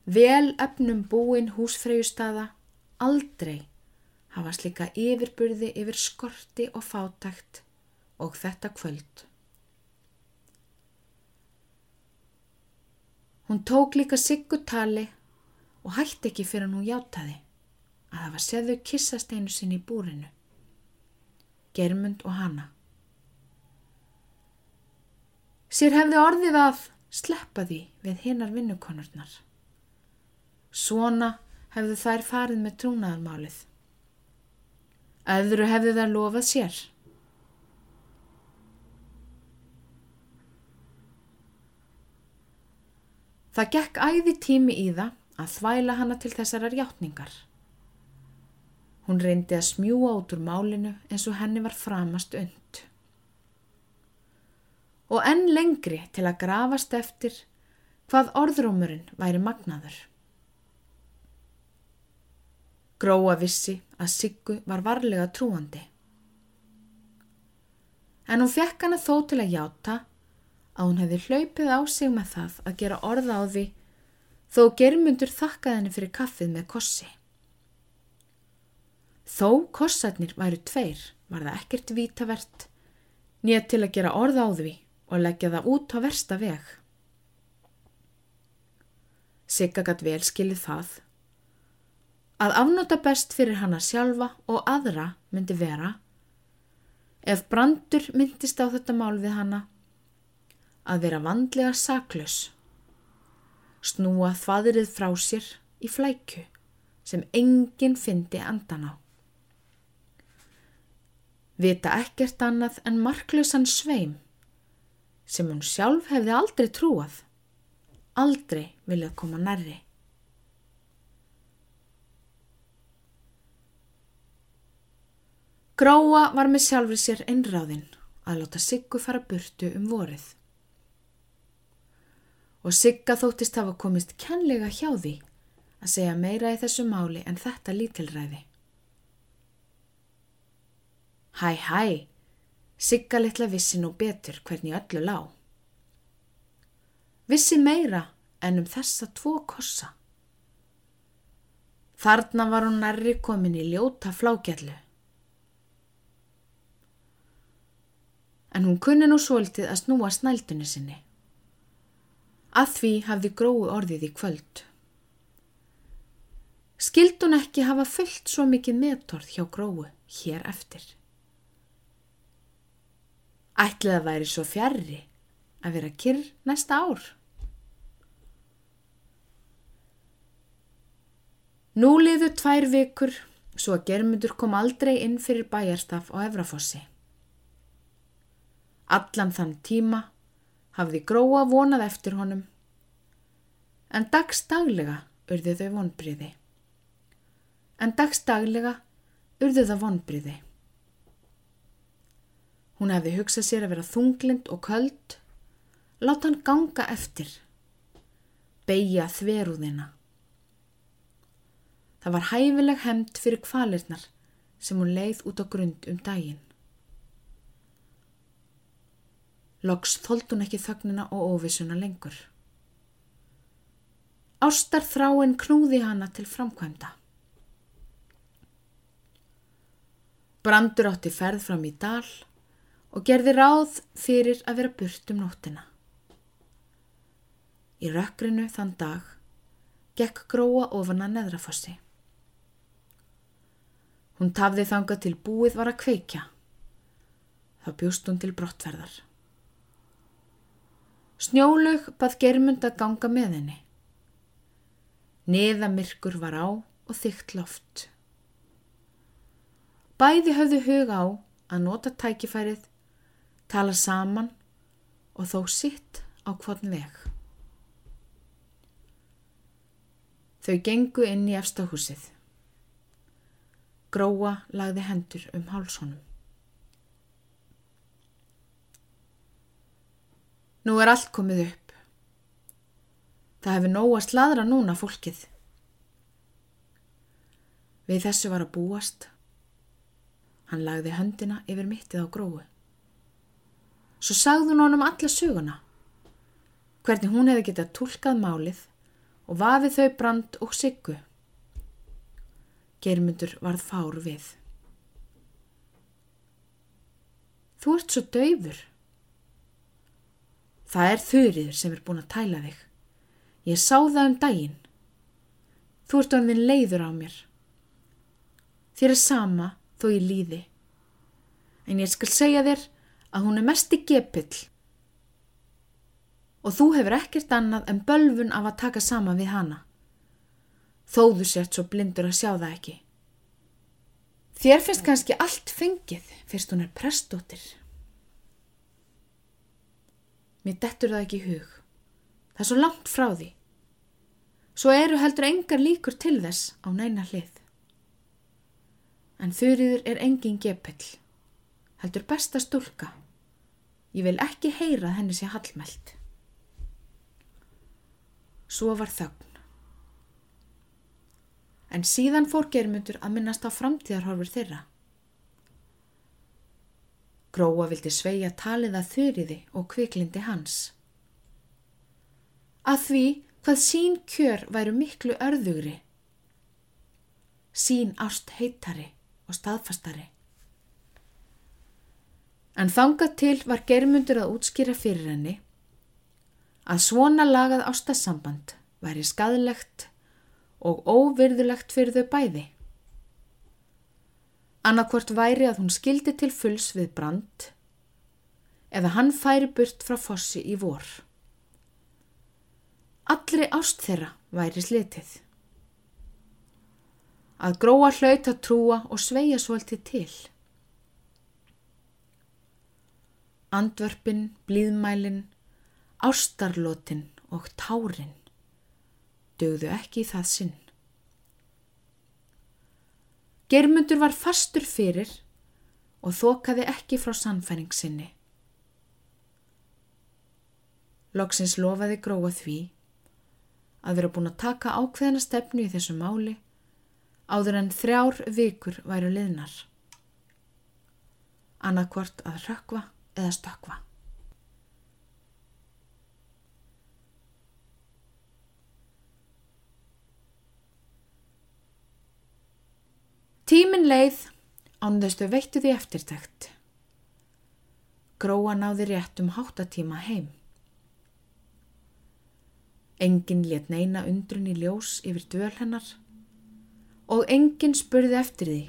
Vel efnum búin húsfreyjustada aldrei hafa slika yfirburði yfir skorti og fátækt og þetta kvöld. Hún tók líka siggu tali og hætti ekki fyrir hún hjátaði að það var seðu kissast einu sinni í búrinu. Germund og hana. Sér hefði orðið að sleppa því við hinnar vinnukonurnar. Svona hefðu þær farið með trúnaðarmálið. Öðru hefðu þær lofað sér. Það gekk æði tími í það að þvæla hana til þessarar hjáttningar. Hún reyndi að smjúa út úr málinu eins og henni var framast und. Og enn lengri til að grafast eftir hvað orðrómurinn væri magnaður. Gróa vissi að Siggu var varlega trúandi. En hún fekk hana þó til að hjáta að hún hefði hlaupið á sig með það að gera orða á því þó germundur þakkaði henni fyrir kaffið með kossi. Þó kossarnir væru tveir var það ekkert vítavert nýja til að gera orða á því og leggja það út á versta veg. Sigga gætt vel skilið það að afnóta best fyrir hana sjálfa og aðra myndi vera ef brandur myndist á þetta mál við hana að vera vandlega saklaus, snúa þvaðrið frá sér í flækju sem enginn fyndi andan á. Vita ekkert annað en marklausan sveim sem hún sjálf hefði aldrei trúað, aldrei viljað koma nærri. Gráa var með sjálfur sér einráðinn að láta Siggu fara burtu um vorið og Sigga þóttist hafa komist kennlega hjá því að segja meira í þessu máli en þetta lítilræði. Hæ, hæ, Sigga litla vissi nú betur hvernig öllu lá. Vissi meira en um þessa tvo kossa. Þarna var hún nærri komin í ljóta flágjallu. En hún kunni nú svolítið að snúa snældunni sinni. Að því hafði grói orðið í kvöld. Skild hún ekki hafa fullt svo mikið metorð hjá grói hér eftir. Ætlið að væri svo fjarrri að vera kyrr næsta ár. Nú liðu tvær vikur svo að germundur kom aldrei inn fyrir bæjarstaf á Efrafossi. Allan þann tíma hafði gróa vonað eftir honum, en dagstaglega urðu þau vonbriði. En dagstaglega urðu það vonbriði. Hún hefði hugsað sér að vera þunglind og köld, láta hann ganga eftir, beigja þverúðina. Það var hæfileg hemmt fyrir kvalirnar sem hún leið út á grund um daginn. Loks þóld hún ekki þögnina og óvissuna lengur. Ástar þráinn knúði hana til framkvæmda. Brandur átti ferð fram í dal og gerði ráð fyrir að vera burt um nóttina. Í rökkrinu þann dag gekk gróa ofan að neðrafossi. Hún tafði þanga til búið var að kveikja. Þá bjúst hún til brottferðar. Snjólaug bað germund að ganga með henni. Neðamirkur var á og þygt loft. Bæði höfðu huga á að nota tækifærið, tala saman og þó sitt á hvern veg. Þau gengu inn í efstahúsið. Gróa lagði hendur um hálshónum. Nú er allt komið upp. Það hefur nóg að sladra núna fólkið. Við þessu var að búast. Hann lagði höndina yfir mittið á gróu. Svo sagði hún honum alla söguna. Hvernig hún hefði getað tólkað málið og vafið þau brand og siggu. Germundur varð fár við. Þú ert svo döfur. Það er þurriður sem er búin að tæla þig. Ég sá það um daginn. Þú ert orðin leiður á mér. Þér er sama þó ég líði. En ég skal segja þér að hún er mest í gepill og þú hefur ekkert annað en bölfun af að taka sama við hana. Þóðu sért svo blindur að sjá það ekki. Þér finnst kannski allt fengið fyrst hún er prestóttir. Mér dettur það ekki í hug. Það er svo langt frá því. Svo eru heldur engar líkur til þess á neina hlið. En þurriður er engin gepill. Heldur besta stúlka. Ég vil ekki heyra henni sé hallmælt. Svo var þögn. En síðan fór germundur að minnast á framtíðarhorfur þeirra. Gróa vildi sveia talið að þurriði og kviklindi hans. Að því hvað sín kjör væru miklu örðugri. Sín ást heitari og staðfastari. En þangað til var germundur að útskýra fyrir henni að svona lagað ástasamband væri skadlegt og óvirðulegt fyrir þau bæði. Annarkvort væri að hún skildi til fulls við brand eða hann færi burt frá fossi í vor. Allri ást þeirra væri slitið. Að gróa hlaut að trúa og sveia svolítið til. Andvörpin, blíðmælin, Ástarlótin og tárin dögðu ekki í það sinn. Germundur var fastur fyrir og þokaði ekki frá sannfæring sinni. Lóksins lofaði gróa því að vera búin að taka ákveðina stefnu í þessu máli áður en þrjár vikur væru liðnar. Annarkvort að rökva eða stökva. Tímin leið ánðustu veittu því eftirtækt. Gróa náði rétt um háttatíma heim. Engin let neina undrun í ljós yfir döl hennar og engin spurði eftir því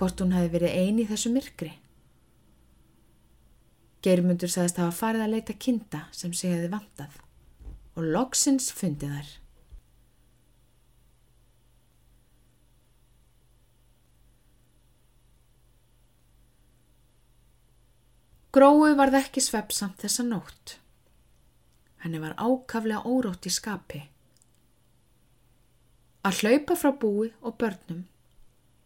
hvort hún hefði verið eini í þessu myrkri. Geirmundur sagðist hafa farið að leita kinda sem sig hefði vantað og loksins fundið þær. Gróu varð ekki sveppsamt þessa nótt. Henni var ákaflega órótt í skapi. Að hlaupa frá búi og börnum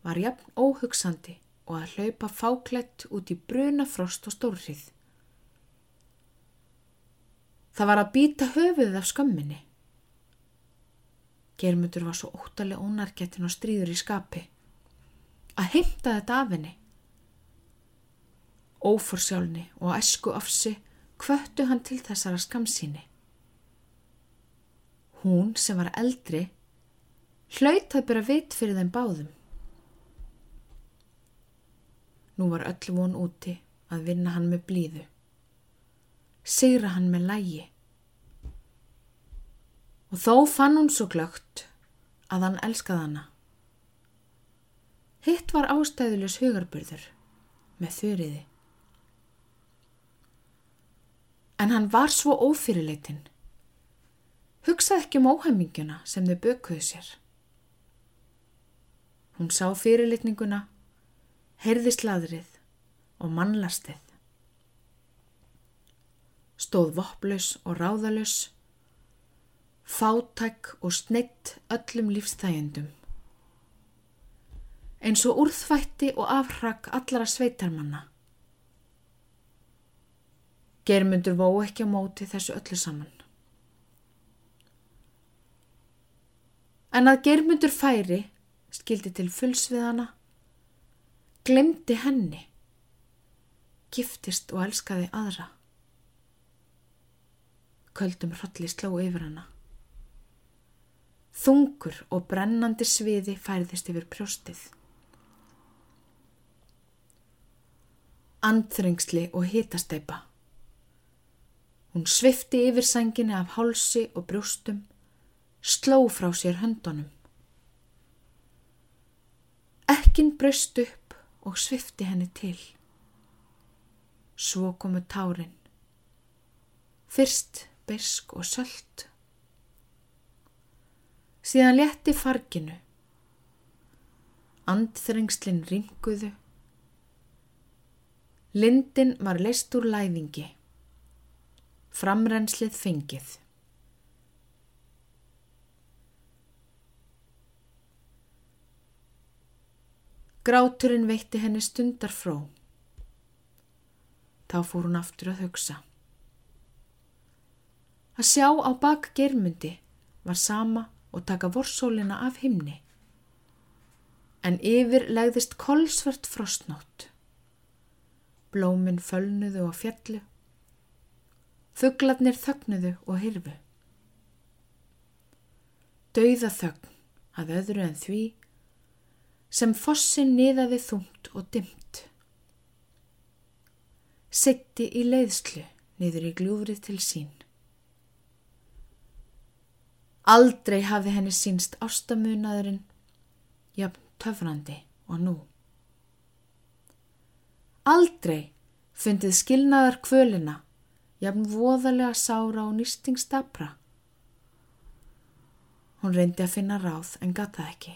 var jafn óhugsandi og að hlaupa fáklætt út í bruna frost og stórrið. Það var að býta höfuðið af skömminni. Germundur var svo óttalega ónargettin og stríður í skapi. Að heimta þetta af henni óforsjálni og æsku ofsi kvöttu hann til þessara skamsíni. Hún sem var eldri hlaut að byrja vit fyrir þeim báðum. Nú var öll von úti að vinna hann með blíðu. Sigra hann með lægi. Og þó fann hún svo glögt að hann elskaði hana. Hitt var ástæðulegs hugarburður með þurriði. En hann var svo ófyrirleitin. Hugsað ekki um óhæminguna sem þau bökuðu sér. Hún sá fyrirleitninguna, heyrði sladrið og mannlastið. Stóð vopplaus og ráðalaus, fátæk og sneitt öllum lífstægjendum. Eins og úrþvætti og afhrak allara sveitarmanna. Germundur vó ekki á móti þessu öllu saman. En að germundur færi, skildi til fulls við hana, glemdi henni, giftist og elskaði aðra. Köldum hrolli sló yfir hana. Þungur og brennandi sviði færðist yfir prjóstið. Andþrengsli og hitasteipa. Hún svifti yfir senginni af hálsi og brjóstum, sló frá sér höndunum. Ekkin braust upp og svifti henni til. Svo komu tárin. Fyrst besk og söllt. Síðan létti farginu. Andþrengslinn ringuðu. Lindin var leist úr læðingi. Framrenslið fengið. Gráturinn veitti henni stundar fró. Þá fór hún aftur að hugsa. Að sjá á bak germundi var sama og taka vorsólina af himni. En yfir legðist kolsvert frostnótt. Blóminn fölnuðu og fjallu. Fugglarnir þögnuðu og hyrfu. Dauða þögn að öðru en því sem fossin niðaði þungt og dimt. Setti í leiðslu niður í gljúfrið til sín. Aldrei hafði henni sínst ástamunaðurinn, jafn töfrandi og nú. Aldrei fundið skilnaðar kvölina, jafn voðalega sára og nýstingstapra. Hún reyndi að finna ráð en gata ekki.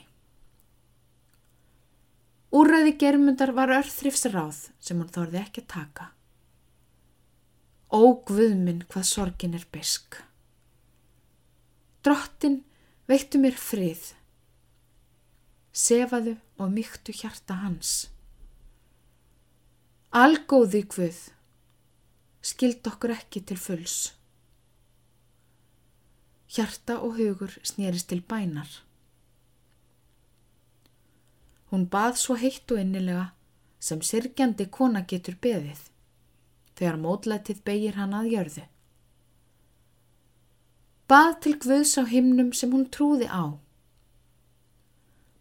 Úræði germundar var örþrifsráð sem hún þorði ekki að taka. Ó guðminn hvað sorgin er besk. Drottin veittu mér frið. Sefaðu og myktu hjarta hans. Algóði guð, skild okkur ekki til fulls. Hjarta og hugur snýrist til bænar. Hún bað svo heitt og innilega sem sirkjandi kona getur beðið þegar mótlætið beigir hann að jörðu. Bað til Guðs á himnum sem hún trúði á.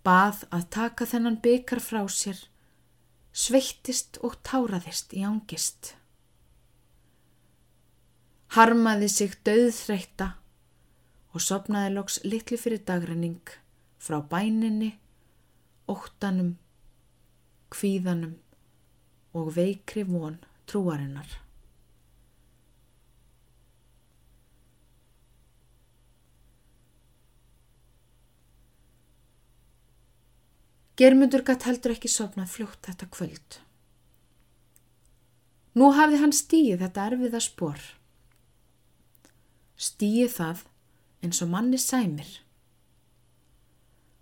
Bað að taka þennan byggar frá sér, sveittist og táraðist í ángist. Harmaði sig döðþreita og sopnaði loks litli fyrir dagrenning frá bæninni óttanum, kvíðanum og veikri von trúarinnar. Germundur gatt heldur ekki sopnað fljótt þetta kvöld. Nú hafði hann stíið þetta erfiða spór. Stíið það eins og manni sæmir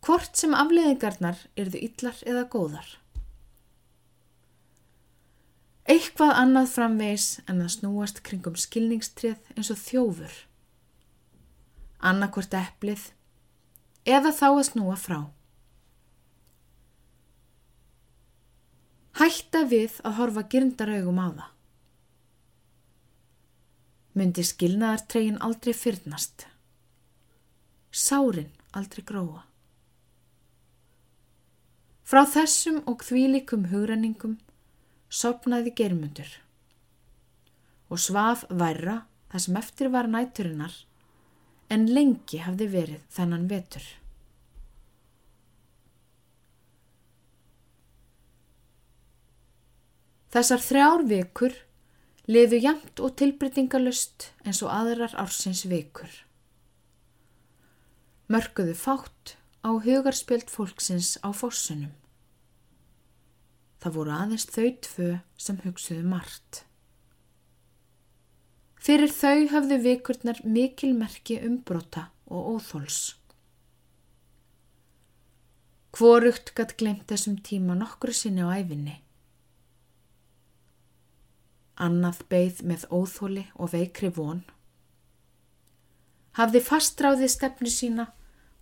hvort sem afleðingarnar yrðu yllar eða góðar. Eitthvað annað framvegs en að snúast kringum skilningstrið eins og þjófur. Annarkvort eplið eða þá að snúa frá. Hætta við að horfa gyrndaraugum á það. Myndi skilnaðartregin aldrei fyrnast. Sárin aldrei gróa. Frá þessum og þvílikum hugrenningum sopnaði germundur og svaf værra það sem eftir var næturinnar en lengi hafði verið þennan vetur. Þessar þrjár vekur liðu jamt og tilbreytingalust eins og aðrar ársins vekur. Mörguðu fátt á hugarspjöld fólksins á fórsunum. Það voru aðeins þau tvö sem hugsuðu margt. Fyrir þau hafðu vikurnar mikil merki umbrota og óþóls. Hvorugt gætt glemt þessum tíma nokkru sinni á æfinni. Annað beigð með óþóli og veikri von. Hafði fastráðið stefnu sína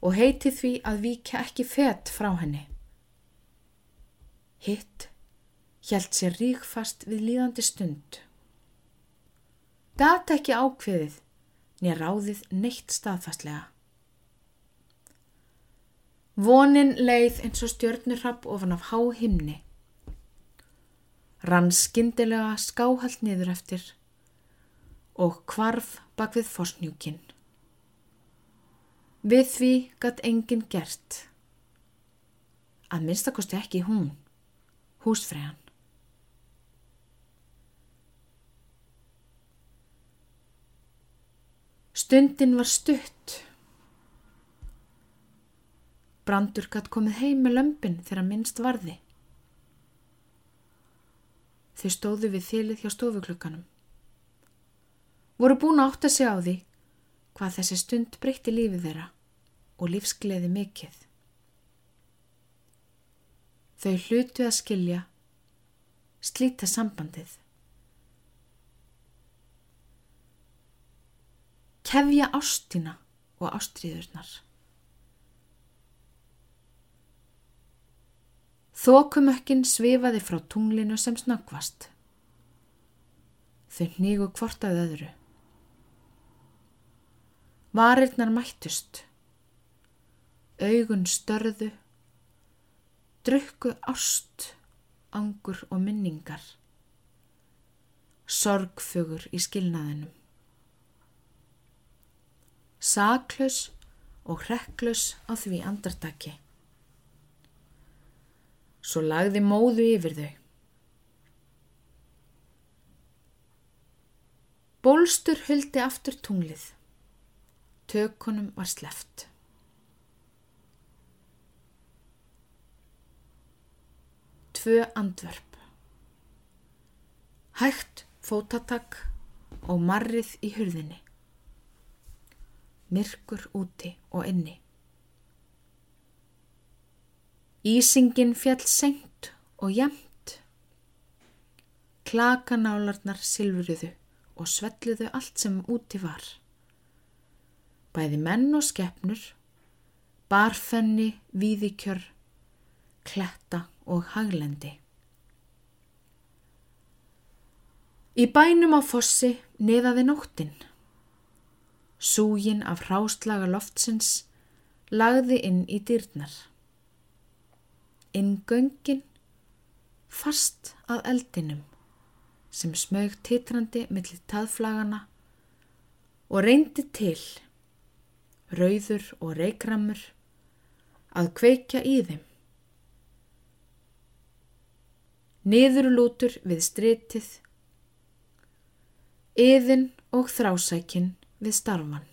og heiti því að vika ekki fett frá henni. Hitt hjælt sér ríkfast við líðandi stund. Gata ekki ákveðið nýja ráðið neitt staðfastlega. Vonin leið eins og stjörnurrapp ofan af há himni rann skindilega skáhald niður eftir og kvarf bak við forsnjúkin. Við því gatt enginn gert. Að minnstakosti ekki hún, húsfræðan. Stundin var stutt. Brandur gatt komið heim með lömpin þegar minnst varði. Þau stóðu við þilið hjá stofuklukkanum. Voru búin að átta sig á því hvað þessi stund breytti lífið þeirra og lífsgleði mikill. Þau hlutu að skilja, slíta sambandið. Kefja ástina og ástriðurnar. Þokumökkin svifaði frá tunglinu sem snöggvast. Þau nýgu hvort að öðru. Varirnar mættust. Augun störðu. Drukku ást, angur og minningar. Sorgfugur í skilnaðinum. Saklaus og hrekklaus á því andartaki. Svo lagði móðu yfir þau. Bólstur huldi aftur tunglið. Tökunum var sleft. Tvö andverp. Hægt fótatak og marrið í hurðinni. Myrkur úti og inni. Ísingin fjall sengt og jæmt. Klakanálarnar silfruðu og svelluðu allt sem úti var. Bæði menn og skeppnur, barfenni, víðikjör, kletta og haglendi. Í bænum á fossi neðaði nóttin. Súgin af hráslaga loftsins lagði inn í dýrnar inn göngin fast að eldinum sem smög titrandi millir taðflagana og reyndi til, rauður og reikramur, að kveikja í þeim. Niðurlútur við stritið, yðin og þrásækin við starfan.